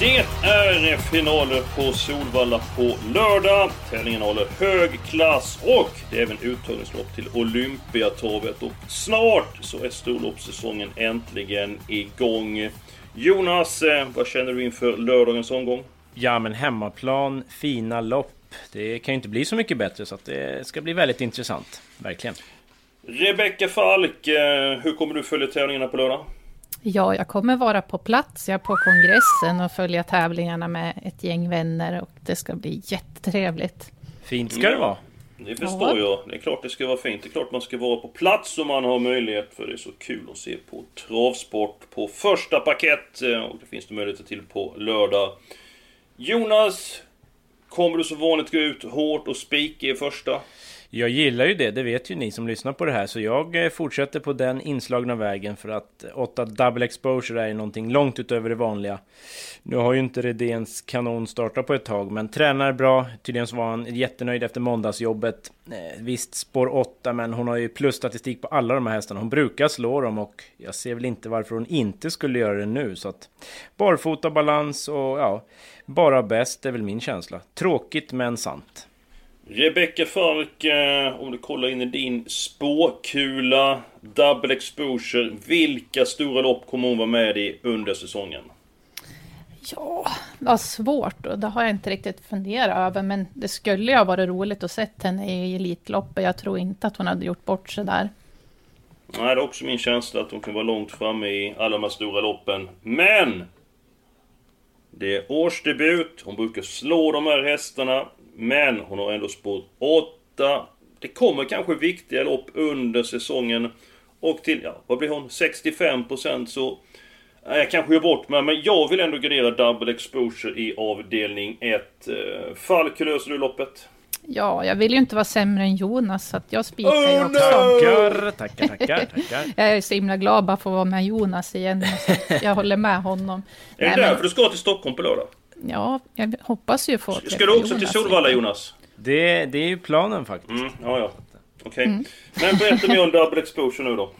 Det är finaler på Solvalla på lördag. Tävlingen håller hög klass och det är även uttagningslopp till Olympiatorvet. Och snart så är storloppssäsongen äntligen igång. Jonas, eh, vad känner du inför lördagens omgång? Ja men hemmaplan, fina lopp. Det kan ju inte bli så mycket bättre så det ska bli väldigt intressant. Verkligen. Rebecka Falk, eh, hur kommer du följa tävlingarna på lördag? Ja, jag kommer vara på plats, jag är på kongressen och följa tävlingarna med ett gäng vänner och det ska bli jättetrevligt. Fint ska det vara. Det förstår jag. Det är klart det ska vara fint. Det är klart man ska vara på plats om man har möjlighet. För det är så kul att se på travsport på första paket. eh, Och det finns det möjligheter till på lördag. Jonas, kommer du som vanligt gå ut hårt och spika i första? Jag gillar ju det, det vet ju ni som lyssnar på det här. Så jag eh, fortsätter på den inslagna vägen för att 8 double exposure är ju någonting långt utöver det vanliga. Nu har ju inte Redéns kanon startat på ett tag, men tränar bra. Tydligen så var han jättenöjd efter måndagsjobbet. Eh, visst, spår 8, men hon har ju plusstatistik på alla de här hästarna. Hon brukar slå dem och jag ser väl inte varför hon inte skulle göra det nu. Så att barfota, balans och ja, bara bäst är väl min känsla. Tråkigt men sant. Rebecka Falk, eh, om du kollar in i din spåkula, double exposure. Vilka stora lopp kommer hon vara med i under säsongen? Ja, vad svårt och det har jag inte riktigt funderat över, men det skulle ju ha varit roligt att se henne i Elitloppet. Jag tror inte att hon hade gjort bort sig där. Nej, det är också min känsla att hon kan vara långt framme i alla de här stora loppen. Men! Det är årsdebut, hon brukar slå de här hästarna. Men hon har ändå spår 8. Det kommer kanske viktiga lopp under säsongen. Och till, ja, vad blir hon? 65% så... Jag kanske gör bort mig, men jag vill ändå gradera double exposure i avdelning 1. Eh, Falk, hur löser du loppet? Ja, jag vill ju inte vara sämre än Jonas, så att jag spikar ju Oh, också. Tackar, tackar, tackar, tackar. Jag är så himla glad bara för att vara med Jonas igen. Jag håller med honom. Är det Nej, men- därför du ska till Stockholm på lördag? Ja, jag hoppas ju få Ska träffa du också till Solvalla. Jonas? Det, det är ju planen faktiskt. Mm, ja, ja. Okej. Mm. Men berätta mer om double exposure nu då.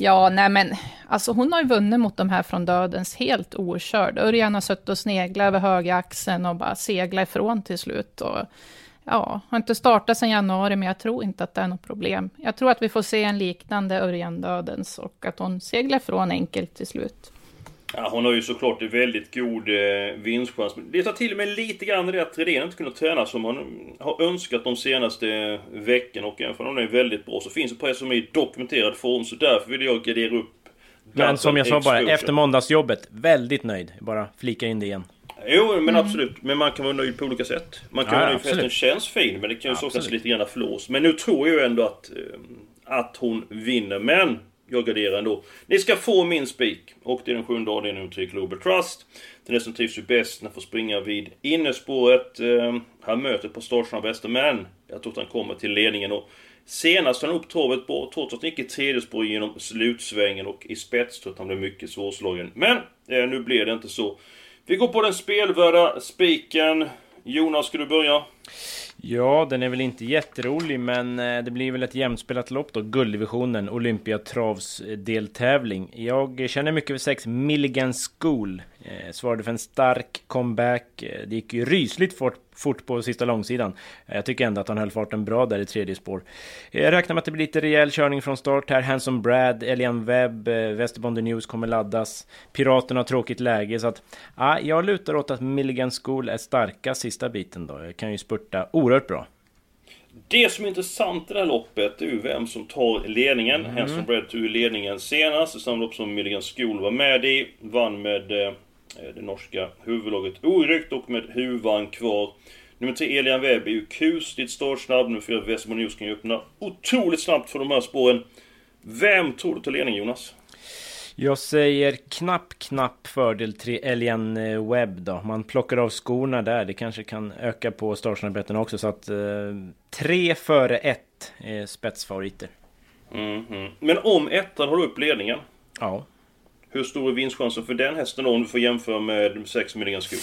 Ja, nej men alltså hon har ju vunnit mot de här från dödens helt okörd. Örjan har suttit och sneglat över höga axeln och bara seglat ifrån till slut. Och, ja, har inte startat sedan januari, men jag tror inte att det är något problem. Jag tror att vi får se en liknande Örjan dödens och att hon seglar ifrån enkelt till slut. Ja, hon har ju såklart en väldigt god eh, vinstchans. Men Det tar till och med lite grann det att Redén inte kunnat träna som han har önskat de senaste veckorna. Och även om hon är väldigt bra så finns det på som är i dokumenterad form. Så därför vill jag gradera upp Men som jag sa bara, efter måndagsjobbet, väldigt nöjd. Bara flika in det igen. Jo, men absolut. Men man kan vara nöjd på olika sätt. Man kan Ja, vara nöjd för hästen känns fin, men det kan ju saknas lite grann flås. Men nu tror jag ju ändå att, eh, att hon vinner. Men jag garderar ändå. Ni ska få min spik. Och det är den sjunde avdelningen till Global Trust. Den är som trivs ju bäst när han får springa vid innerspåret. Eh, han möter på startsnabba bästa men jag tror att han kommer till ledningen. Och Senast han upp travet bra, trots att han gick i tredje spår genom slutsvängen och i spets tror att han blev mycket svårslagen. Men eh, nu blev det inte så. Vi går på den spelvärda spiken. Jonas, ska du börja? Ja, den är väl inte jätterolig, men eh, det blir väl ett jämspelat lopp då. Gulddivisionen, Olympiatravs eh, deltävling. Jag känner mycket för sex Milligan School. Eh, svarade för en stark comeback. Eh, det gick ju rysligt fort, fort på sista långsidan. Jag tycker ändå att han höll farten bra där i tredje spår. Jag räknar med att det blir lite rejäl körning från start här. Hanson Brad, Elian Webb, Västerbonde News kommer laddas. Piraterna har tråkigt läge, så att ja, jag lutar åt att Milligan School är starka sista biten då. Jag kan ju spurta oerhört bra. Det som är intressant i det här loppet är ju vem som tar ledningen. Mm. Hanson Brad tog ledningen senast. I samma lopp som Milligan School var med i. Vann med eh, det norska huvudlaget oryckt och med huvan kvar. Nummer tre Elian Webb är ju kusligt startsnabb. Nummer fyra Västerbonde News kan ju öppna otroligt snabbt för de här spåren. Vem tror du tar ledningen Jonas? Jag säger knapp, knapp fördel till Elian eh, Webb då. Man plockar av skorna där. Det kanske kan öka på startsnabbheten också. Så att eh, tre före ett är spetsfavoriter. Mm -hmm. Men om ettan håller upp ledningen? Ja. Hur stor är vinstchansen för den hästen då, om du får jämföra med 6 Milligan School?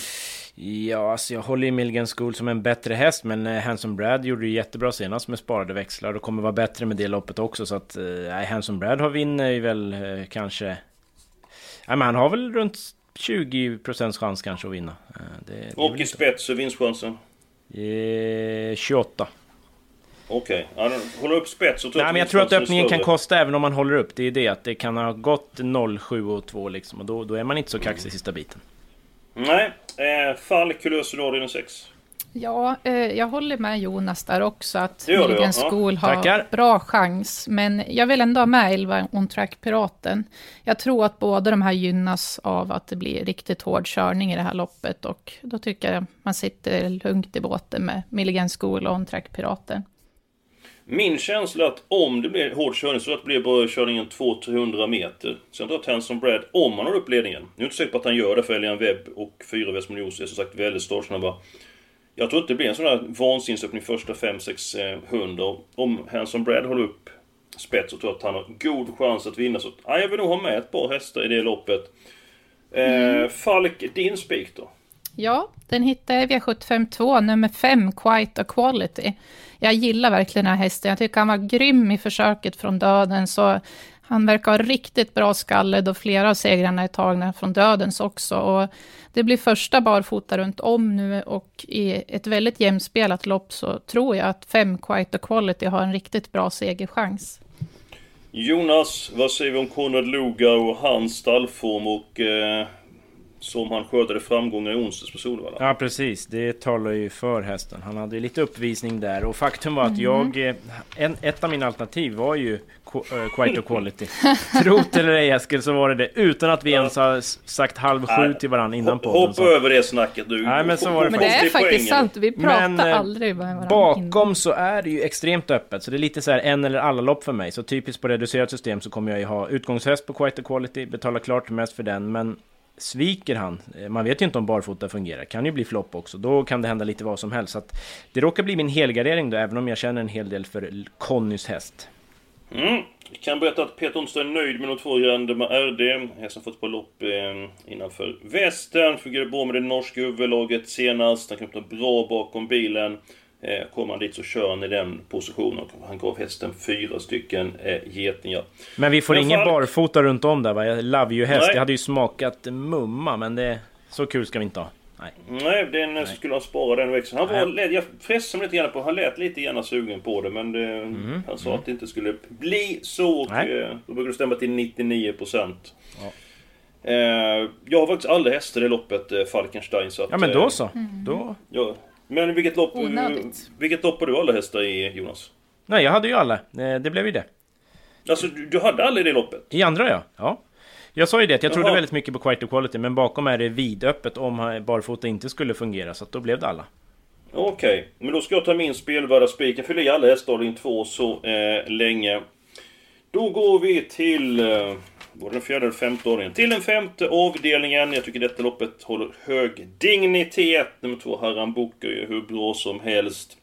Ja, alltså jag håller ju Milligan School som en bättre häst, men eh, Hanson Brad gjorde ju jättebra senast med sparade växlar och kommer vara bättre med det loppet också, så att... Eh, Hanson Brad har vinner ju väl eh, kanske... Nej, men han har väl runt 20% chans kanske att vinna. Det, det och i spets och vinstchansen? Eh, 28. Okej, okay. håller upp spets och Nej men jag tror att öppningen kan kosta även om man håller upp. Det är det att det kan ha gått 0, 7 och 2 liksom. Och då, då är man inte så kaxig sista biten. Nej, eh, Falk, hur löser du avdelning 6? Ja, eh, jag håller med Jonas där också att Milligan School har Tackar. bra chans. Men jag vill ändå ha med 11 On Track Piraten. Jag tror att båda de här gynnas av att det blir riktigt hård körning i det här loppet. Och då tycker jag man sitter lugnt i båten med Milligan School och On Track Piraten. Min känsla är att om det blir hård körning så att det blir bara körningen 200-300 meter. Sen tar Tenson Brad om han har upp ledningen. Nu är jag inte säker på att han gör det för Elian Webb och fyra Westmonios är som sagt väldigt startsnabba. Jag tror inte det blir en sån där vansinnesöppning första 5-600. Om Hanson Brad håller upp spets så tror jag att han har god chans att vinna. Så ja, jag vill nog ha med ett par hästar i det loppet. Eh, mm. Falk, din spik då? Ja, den hittade jag V752, nummer 5, Quite a Quality. Jag gillar verkligen den här hästen. Jag tycker han var grym i försöket från döden. Så han verkar ha riktigt bra skalle då flera av segrarna är tagna från dödens också. Och det blir första barfota runt om nu och i ett väldigt jämspelat lopp så tror jag att 5 Quite a Quality har en riktigt bra segerchans. Jonas, vad säger vi om Konrad Luga och hans stallform och eh, som han skördade framgångar i onsdags på Solvalla. Ja precis, det talar ju för hästen. Han hade lite uppvisning där och faktum var att mm. jag... Eh, en, ett av mina alternativ var ju uh, Quite Quality. Trot eller ej Eskil så var det det utan att vi ja. ens har sagt halv sju till varandra innan podden. Hoppa över det snacket du. Nej men så var det Men det är faktiskt sant, vi pratar men, eh, aldrig med varandra Bakom innan. så är det ju extremt öppet. Så det är lite så här en eller alla lopp för mig. Så typiskt på reducerat system så kommer jag ju ha utgångshäst på Quite Quality, betala klart mest för den. Men Sviker han, eh, man vet ju inte om barfota fungerar, kan ju bli flopp också. Då kan det hända lite vad som helst. Så att det råkar bli min helgardering då, även om jag känner en hel del för Connys häst. Mm. Jag kan berätta att Peter Onsdag är nöjd med de två med RD. Hästen fått på lopp eh, innanför västern. Fungerade bra med det norska huvudlaget senast. Han kom bra bakom bilen. Eh, kommer han dit så kör han i den positionen. Han gav hästen fyra stycken eh, getingar. Men vi får ingen fall... barfota runt om där va? Jag love you häst. Nej. Det hade ju smakat mumma men det... Så kul ska vi inte ha. Nej. Nej, den Nej. skulle han spara den växeln. Han var, jag pressade mig lite grann på Han lät lite grann sugen på det men det, mm. han sa mm. att det inte skulle bli så. Och, eh, då brukar det stämma till 99%. Ja. Eh, jag har faktiskt aldrig hästar i loppet eh, Falkenstein så att, Ja men då så. Mm. Då... Ja, men vilket lopp, Onödigt. vilket lopp har du alla hästar i Jonas? Nej, jag hade ju alla. Eh, det blev ju det. Alltså, du hade alla i det loppet? I andra ja. ja. Jag sa ju det, jag trodde Jaha. väldigt mycket på Quite Quality, men bakom är det vidöppet om barfota inte skulle fungera, så då blev det alla. Okej, okay. men då ska jag ta min spelvärda spik. Jag fyller i alla hästar i två så eh, länge. Då går vi till... Eh, både den fjärde och femte avdelningen. Till den femte avdelningen. Jag tycker detta loppet håller hög dignitet. Nummer två, Haram Boko är hur bra som helst.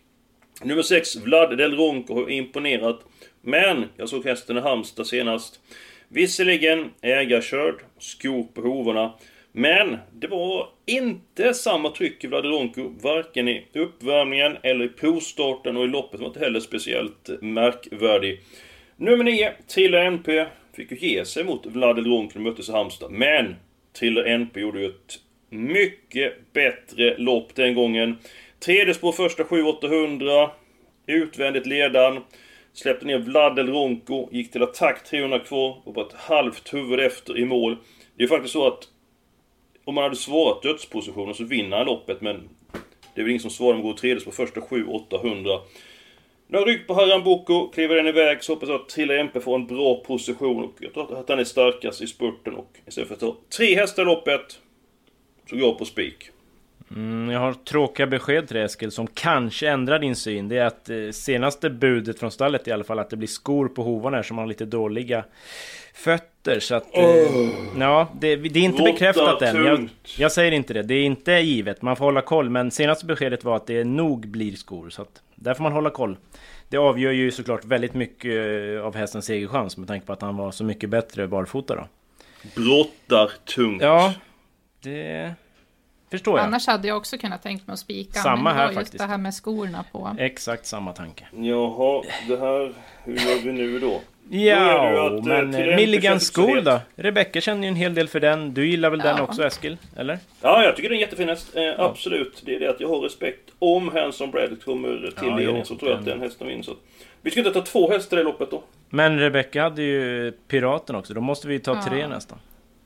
Nummer sex, Vlad Del Ronco har imponerat. Men, jag såg hästen i Halmstad senast. Visserligen ägarkörd, skor på hovarna. Men det var inte samma tryck i Vlad Del Ronco, varken i uppvärmningen eller i provstarten och i loppet var inte heller speciellt märkvärdig. Nummer 9, Trilla NP, Fick ju ge sig mot Vladel Ronk när de möttes i Halmstad. Men! Triller NP gjorde ju ett mycket bättre lopp den gången. Tredje spår första 7800. Utvändigt ledan. Släppte ner Vladel Ronko, gick till attack 300 kvar och var ett halvt huvud efter i mål. Det är ju faktiskt så att om man hade svarat dödspositionen så vinner han loppet men det är väl ingen som svarar om går tredje på första 7 800 nu Några ryck på Haram Boko, kliver den iväg så hoppas jag att Trilla MP får en bra position och jag tror att han är starkast i spurten och istället för att ta tre hästar i loppet så går jag på spik. Mm, jag har tråkiga besked till dig Eskil som kanske ändrar din syn. Det är att eh, senaste budet från stallet i alla fall att det blir skor på hovarna här som har lite dåliga fötter. Så att... Eh. Ja, det, det, är inte Råtta bekräftat än. Jag, jag, säger inte det. Det är inte givet. Man får hålla koll. Men senaste beskedet var att det nog blir skor. Så att där får man hålla koll. Det avgör ju såklart väldigt mycket eh, av hästens segerchans med tanke på att han var så mycket bättre barfota då. Brottar tungt. Ja, det förstår jag. Annars hade jag också kunnat tänkt mig att spika. Samma men det här var just faktiskt. det här med skorna på. Exakt samma tanke. Jaha, det här... Hur gör vi nu då? Det Ja, att, eh, men till en Milligan procent så School het. då? Rebecka känner ju en hel del för den. Du gillar väl den Ja. också Eskil? Eller? Ja, jag tycker det är jättefin häst. Eh, Absolut. Det är det att jag har respekt. Om Hanson Bradley kommer till Ja, ledning så tror jag att den- den hästen vinner. Så. Vi ska inte ta två hästar i loppet då. Men Rebecka hade ju Piraten också. Då måste vi ta Ja. tre nästan.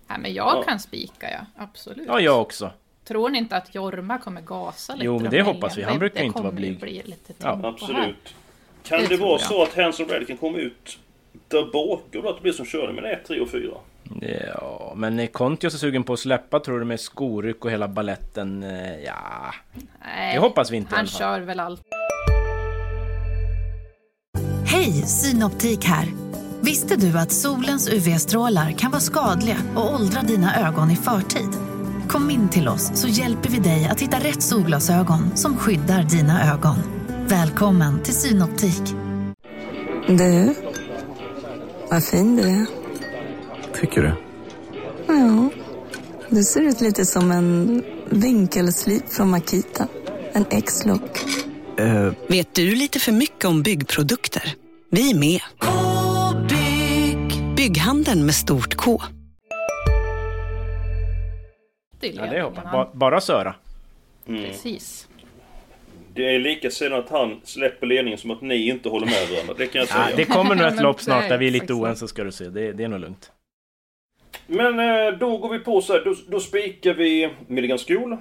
Nej, men jag Ja. kan spika, ja. Absolut. Ja, jag också. Tror ni inte att Jorma kommer gasa lite? Jo, men det hoppas vi. Han Det- brukar det inte vara kommer ju blyg. Bli lite Ja. Absolut. Kan Det det, vara jag. så att Hanson Bradley kan komma ut där bakom då? Att det blir som körde med 1, 3 och 4? Ja, men Kontios är sugen på att släppa tror du med skoryck och hela balletten. Eh, Ja, Nej, det hoppas vi inte Han kör väl allt. Hej, Synoptik här. Visste du att solens UV-strålar kan vara skadliga och åldra dina ögon i förtid? Kom in till oss så hjälper vi dig att hitta rätt solglasögon som skyddar dina ögon. Välkommen till Synoptik. Du, vad fin du är. Tycker du? Ja, du ser ut lite som en vinkelslip från Makita. En X-look. Eh, Vet du lite för mycket om byggprodukter? Vi är med. bygg Bygghandeln med stort K. Till Ja, det hoppas ba Bara Söra. Precis. Det är lika sällan att han släpper ledningen som att ni inte håller med varandra. Det kan jag Ja, säga. det kommer nog ett lopp snart det där vi är lite oense ska du se. Det, det är nog lugnt. Men eh, då går vi på så här. Då, då spikar vi Milligan School.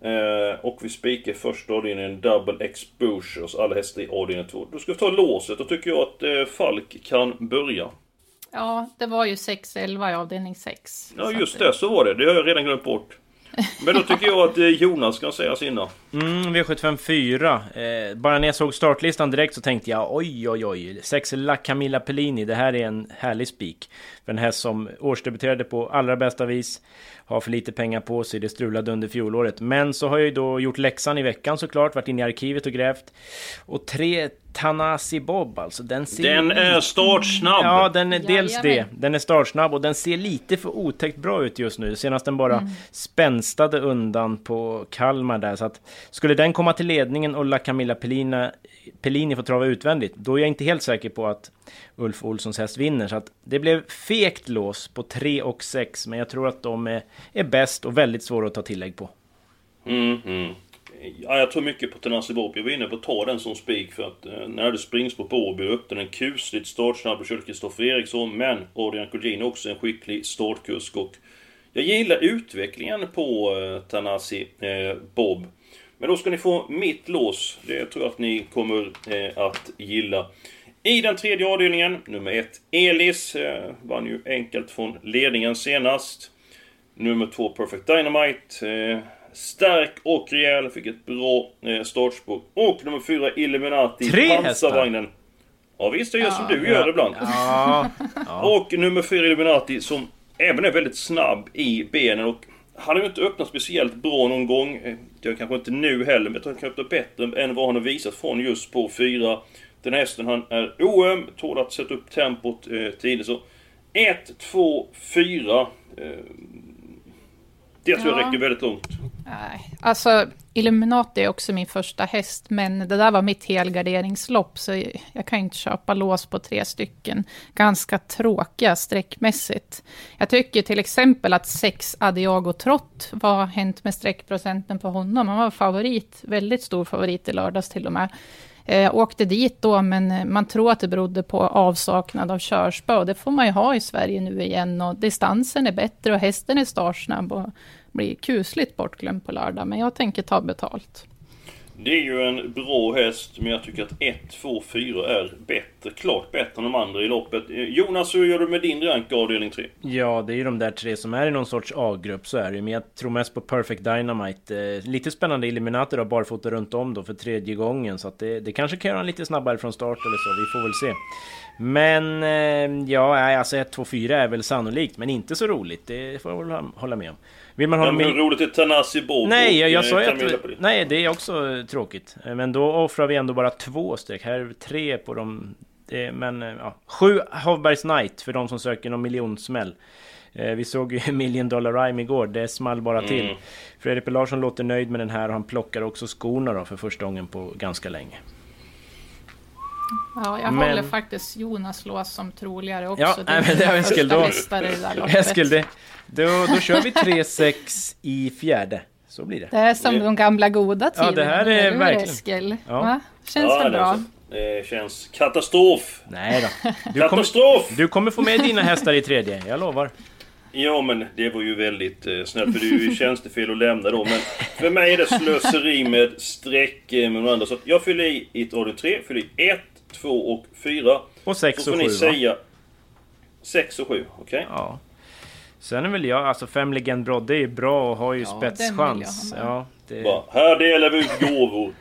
Eh, och vi spikar första avdelningen Double Exposures, alla hästar i avdelning 2. Då ska vi ta låset. Då tycker jag att eh, Falk kan börja. Ja, det var ju 6-11 i avdelning 6. Ja, just det. Så var det. Det har jag redan glömt bort. Men då tycker jag att eh, Jonas kan säga sina. Mm, V754. Eh, bara när jag såg startlistan direkt så tänkte jag oj, oj, oj. Sex La Camilla Pellini. Det här är en härlig spik. För en häst som årsdebuterade på allra bästa vis. Har för lite pengar på sig. Det strulade under fjolåret. Men så har jag ju då gjort läxan i veckan såklart. Varit inne i arkivet och grävt. Och tre Tanasi Bob alltså. Den ser Den är startsnabb! Ja, den är dels det. Jajamän. Den är startsnabb och den ser lite för otäckt bra ut just nu. Senast den bara Mm. spänstade undan på Kalmar där. Så att skulle den komma till ledningen och La Camilla Pellina, Pellini får trava utvändigt, då är jag inte helt säker på att Ulf Olssons häst vinner. Så att det blev fegt lås på 3 och 6, men jag tror att de är, är bäst och väldigt svåra att ta tillägg på. Mm, mm. Ja, jag tror mycket på Tenassi Bob. Jag var inne på att ta den som spik för att eh, när du springspår på Åby öppnade den kusligt startsnabb och körde Kristoffer Eriksson. Men Adrian Colgjini är också en skicklig startkusk och jag gillar utvecklingen på eh, Tanasi eh, Bob. Men då ska ni få mitt lås. Det tror jag att ni kommer eh, att gilla. I den tredje avdelningen, nummer ett, Elis. Eh, vann ju enkelt från ledningen senast. Nummer två Perfect Dynamite. Eh, stark och rejäl, fick ett bra eh, startspår. Och nummer fyra Illuminati. Tre hästar? pansarvagnen. Ja visst, jag gör som du gör ibland. Ja, Och nummer fyra Illuminati som även är väldigt snabb i benen och han har ju inte öppnat speciellt bra någon gång. Eh, Det är kanske inte nu heller, men jag tror han kan öppna bättre än vad han har visat från just på fyra. Den här hästen, han är oöm, tål att sätta upp tempot eh, tidigt. Så 1, 2, 4. Det tror jag Ja. räcker väldigt långt. Nej, alltså Illuminati är också min första häst, men det där var mitt helgarderingslopp, så jag kan inte köpa lås på tre stycken. Ganska tråkiga streckmässigt. Jag tycker till exempel att sex Adiago Trott, vad har hänt med streckprocenten på honom? Han var favorit, väldigt stor favorit i lördags till och med. Eh, Jag åkte dit då, men man tror att det berodde på avsaknad av körspö. Och det får man ju ha i Sverige nu igen. Och distansen är bättre och hästen är startsnabb och blir kusligt bortglömd på lördag. Men jag tänker ta betalt. Det är ju en bra häst, men jag tycker att 1, 2, 4 är bättre. Klart bättre än de andra i loppet. Jonas, hur gör du med din rank avdelning 3? Ja, det är ju de där tre som är i någon sorts A-grupp, så är det. Men jag tror mest på Perfect Dynamite. Eh, lite spännande Illuminator då, barfota runt om då för tredje gången. Så att det, det kanske kan göra en lite snabbare från start eller så, vi får väl se. Men eh, ja, alltså 1, 2, 4 är väl sannolikt, men inte så roligt. Det får jag väl hålla med om. Vill man ha men hur roligt är Tanasi Bob? Nej, jag, jag och, sa ju eh, att... Nej, det är också tråkigt. Eh, Men då offrar vi ändå bara två streck. Här är tre på de... Det, men eh, ja. Sju Hovbergs Knight för de som söker någon miljonsmäll. Eh, Vi såg ju Million Dollar Rhyme igår, det small bara till. Mm. Fredrik P Larsson låter nöjd med den här och han plockar också skorna då för första gången på ganska länge. Ja, jag Men- håller faktiskt Jonas Lås som troligare också. Ja, Det nej, men det är Eskil då. lista i det där loppet. Eskil, det, då, då kör vi 3-6 i fjärde. Så blir det. Det är som de gamla goda Ja, tiderna. det här är hur, verkligen- Eskil? Ja. Va? Känns Ja, väl det är bra? Det känns katastrof. Nej då. Du Katastrof! kommer, du kommer få med dina hästar i tredje, jag lovar. Ja men det var ju väldigt eh, snällt för det är ju tjänstefel att lämna då men För mig är det slöseri med streck eh, med andra så jag fyller i i ett avdelning 3, fyller i 1, 2 och 4 Och sex Så och får ni sju, va? säga 6 och 7, okej? Ja. Sen väl jag, alltså fem legend Brodde är ju bra och har ju vill spetschans. ha. Ja, det... Bara, Här delar vi ut gåvor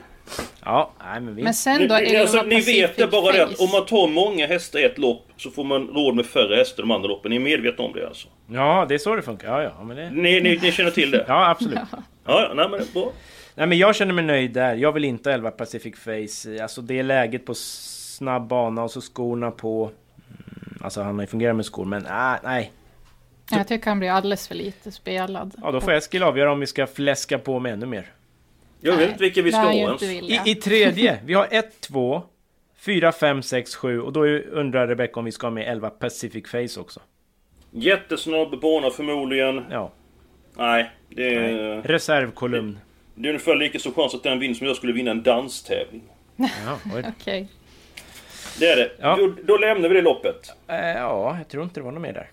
ja, nej men vi... Men sen ni, då, ni, alltså, ni vet det bara det att om man tar många hästar i ett lopp Så får man råd med färre hästar de andra loppen, ni är medvetna om det alltså? Ja, det är så det funkar. Ja, ja, men det... Ni, ni, ni känner till det? Ja, absolut. Ja, ja, nej men det är bra Nej men jag känner mig nöjd där. Jag vill inte 11 Pacific Face. Alltså det är läget på snabb bana och så skorna på... Mm, Alltså han har ju fungerat med skor men ah, nej. Jag tycker han blir alldeles för lite spelad. Ja då får Eskil avgöra om vi ska fläska på med ännu mer. Jag vet inte vilka vi ska det ha. I, I tredje, vi har 1, 2, 4, 5, 6, 7 och då undrar Rebecca om vi ska ha med 11 Pacific Face också. Jättesnabb bana förmodligen Ja. Nej, det är... Nej. Reservkolumn. Det är ungefär lika stor chans att den vinner som jag skulle vinna en danstävling. Ja, oj. Det är det. Ja. Då, då lämnar vi det loppet. Eh, ja, jag tror inte det var något mer där.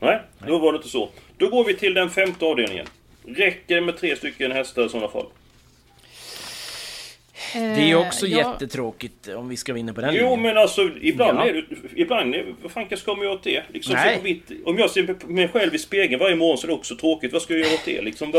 Nej, då var det inte så. Då går vi till den femte avdelningen. Räcker det med tre stycken hästar i sådana fall? Det är ju Eh, också ja, jättetråkigt om vi ska vinna på den Jo linjen. men alltså ibland Ja. är det... Ibland är, Vad fan ska man göra åt det? Liksom, mitt, om jag ser mig själv i spegeln varje morgon så är det också tråkigt. Vad ska jag göra åt det? Liksom,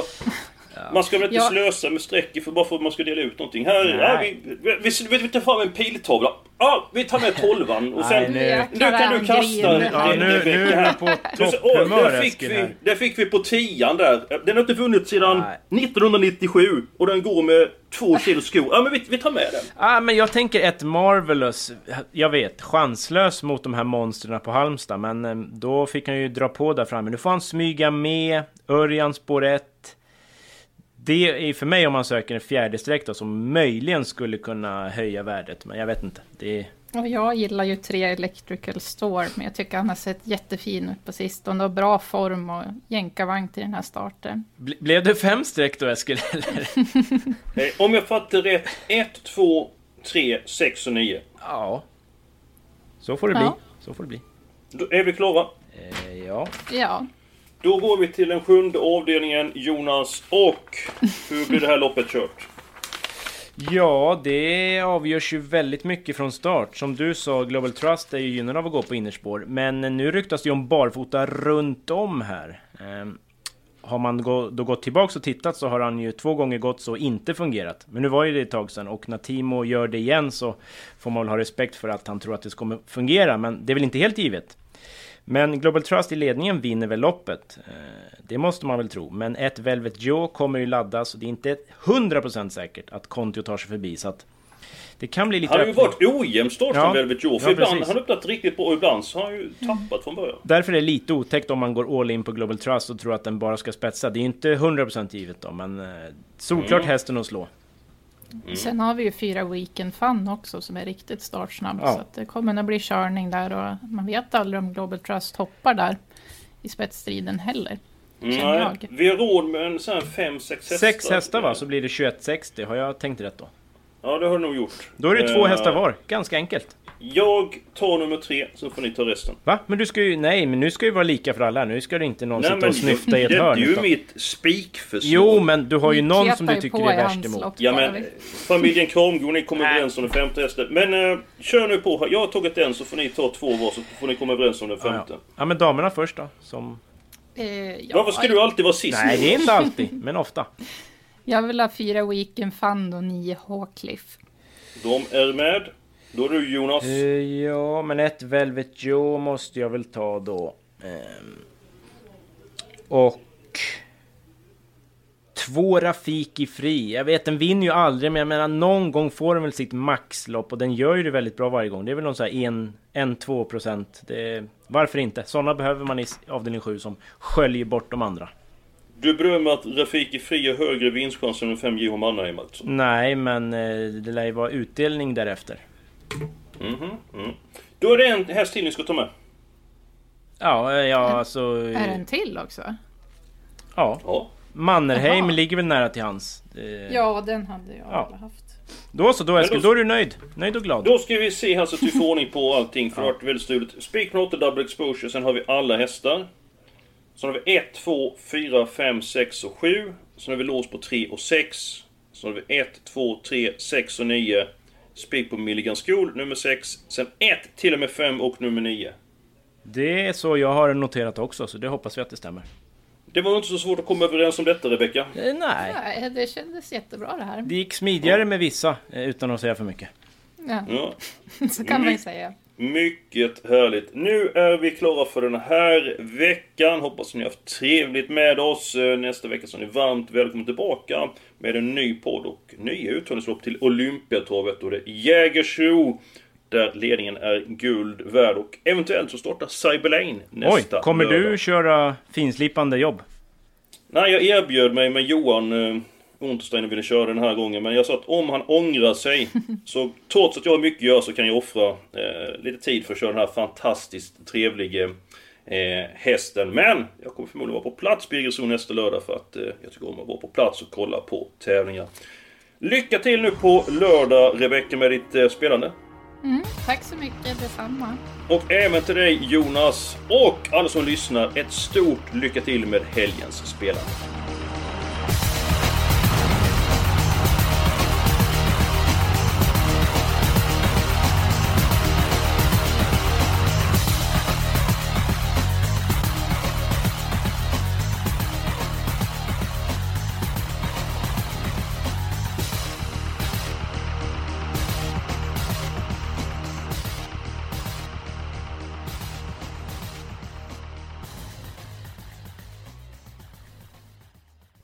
vad, Man ska väl inte Ja. slösa med streck för bara för att man ska dela ut någonting. Här, ja, vi, vi, vi, vi tar fram en piltavla. Ja, vi tar med tolvan och sen... Nej, nu- Nu kan du kasta... Ja, nu, Rebecca nu är här. han på topphumör där, fick Eskil vi, här. där fick vi på tian där. Den har inte vunnit sedan Nej. 1997 och den går med två kilo skor. Ja men vi, vi tar med den. Ah, men jag tänker ett Marvelous, jag vet, chanslös mot de här monstren på Halmstad, men eh, då fick han ju dra på där framme. Nu får han smyga med, Örjan spår 1. Det är för mig om man söker en fjärde streck då, som möjligen skulle kunna höja värdet, men jag vet inte. Det jag gillar ju tre Electrical Storm. men Jag tycker han har sett jättefin ut på sistone. Och bra form och jänkarvagn till den här starten. Ble- Blev det fem streck då Eskil? Eller? Eh, om jag fattar rätt, 1, 2, 3, 6 och 9. Ja. Så får det bli. Ja. Så får det bli. Då är vi klara. Eh, ja. Ja, då går vi till den sjunde avdelningen, Jonas. Och hur blir det här loppet kört? Ja, det avgörs ju väldigt mycket från start. Som du sa, Global Trust är ju gynnad av att gå på innerspår. Men nu ryktas det ju om barfota runt om här. Ehm, har man då gått tillbaks och tittat så har han ju två gånger gått så och inte fungerat. Men nu var ju det ett tag sedan och när Timo gör det igen så får man väl ha respekt för att han tror att det kommer fungera. Men det är väl inte helt givet. Men Global Trust i ledningen vinner väl loppet. Eh, Det måste man väl tro. Men ett Velvet Joe kommer ju laddas och det är inte 100% säkert att Kontio tar sig förbi. Så att det kan bli lite Han har ju varit ojämn start Ja. Velvet Joe. För Ja, ibland har han öppnat riktigt bra, ibland så har han ju tappat från början. Därför är det lite otäckt om man går all in på Global Trust och tror att den bara ska spetsa. Det är ju inte 100% givet då, men eh, solklart Mm. hästen att slå. Sen har vi ju fyra Weekend Fun också som är riktigt startsnabb. Ja. Så att det kommer nog bli körning där och man vet aldrig om Global Trust hoppar där i spetsstriden heller. Känner Nej, jag. vi har råd med en sån här 5-6 hästar. Sex hästar va, så blir det 2160. Har jag tänkt rätt då? Ja, det har du nog gjort. Då är det två Eh, hästar var. Ganska enkelt. Jag tar nummer tre, så får ni ta resten. Va? Men du ska ju... Nej, men nu ska ju vara lika för alla. Nu ska det inte någon Nej, sitta och snyfta i ett det hörn. är ju mitt spikförslag. Jo, men du har ju någon som du tycker är i värst emot. Ja men familjen Kramgård, ni kommer överens om den femte hästen. Men eh, kör nu på. Jag har tagit en så får ni ta två var så får ni komma överens om den Ja, femte. ja. ja, men damerna först då. Som... Eh, ja, Varför ska du alltid vara sist? Nej, det är inte alltid, men ofta. Jag vill ha fyra Weekend Fund och nio Hawcliff. De är med. Då är du Jonas. Eh, ja, men ett Velvet Joe måste jag väl ta då. Ehm, och... Två Rafiki Fri. Jag vet, den vinner ju aldrig, men jag menar någon gång får den väl sitt maxlopp och den gör ju det väldigt bra varje gång. Det är väl någon sån här 1-2 procent. Varför inte? Sådana behöver man i avdelning 7 som sköljer bort de andra. Du bedömer att Rafiki Fri har högre vinstchans än 5 Johan Mannheim alltså? Nej, men eh, det lär ju vara utdelning därefter. Mhm. Mm. Då är det en häst till ni ska ta med. Ja, eh, ja alltså... Är det en till också? Ja. Ja. Mannerheim Jaha. ligger väl nära till hans. Eh, Ja, den hade jag Ja. haft. Då så, då Eskil, då- då är du nöjd. Nöjd och glad. Då ska vi se här så att vi får ordning på allting för det har varit väldigt stuligt. Spik på 8 double exposure, sen har vi alla hästar. Sen har vi 1, 2, 4, 5, 6 och 7. Sen har vi lås på 3 och 6. Sen har vi 1, 2, 3, 6 och 9. Spik på Milligan School, nummer 6. Sen 1 till och med 5 och nummer 9. Det är så jag har noterat också, så det hoppas vi att det stämmer. Det var inte så svårt att komma överens om detta Rebecka. Eh, nej. Nej, det kändes jättebra det här. Det gick smidigare med vissa, eh, utan att säga för mycket. Ja, Ja. så kan man ju säga. Mycket härligt. Nu är vi klara för den här veckan. Hoppas ni har haft trevligt med oss. Eh, Nästa vecka så är ni varmt välkomna tillbaka med en ny podd och nya uttagningslopp till Olympiatravet och det är Jägersro. Där ledningen är guld värd och eventuellt så startar Cyberlane nästa Oj, kommer lördag. du köra finslipande jobb? Nej, jag erbjöd mig med Johan eh, Untersteiner ville köra den här gången. Men jag sa att om han ångrar sig, så trots att jag har mycket att göra så kan jag offra eh, lite tid för att köra den här fantastiskt trevliga eh, hästen. Men jag kommer förmodligen vara på plats på Jägersro nästa lördag för att eh, jag tycker om att vara på plats och kolla på tävlingar. Lycka till nu på lördag Rebecka med ditt eh, spelande. Mm, tack så mycket, detsamma. Och även till dig Jonas och alla som lyssnar ett stort lycka till med helgens spelande.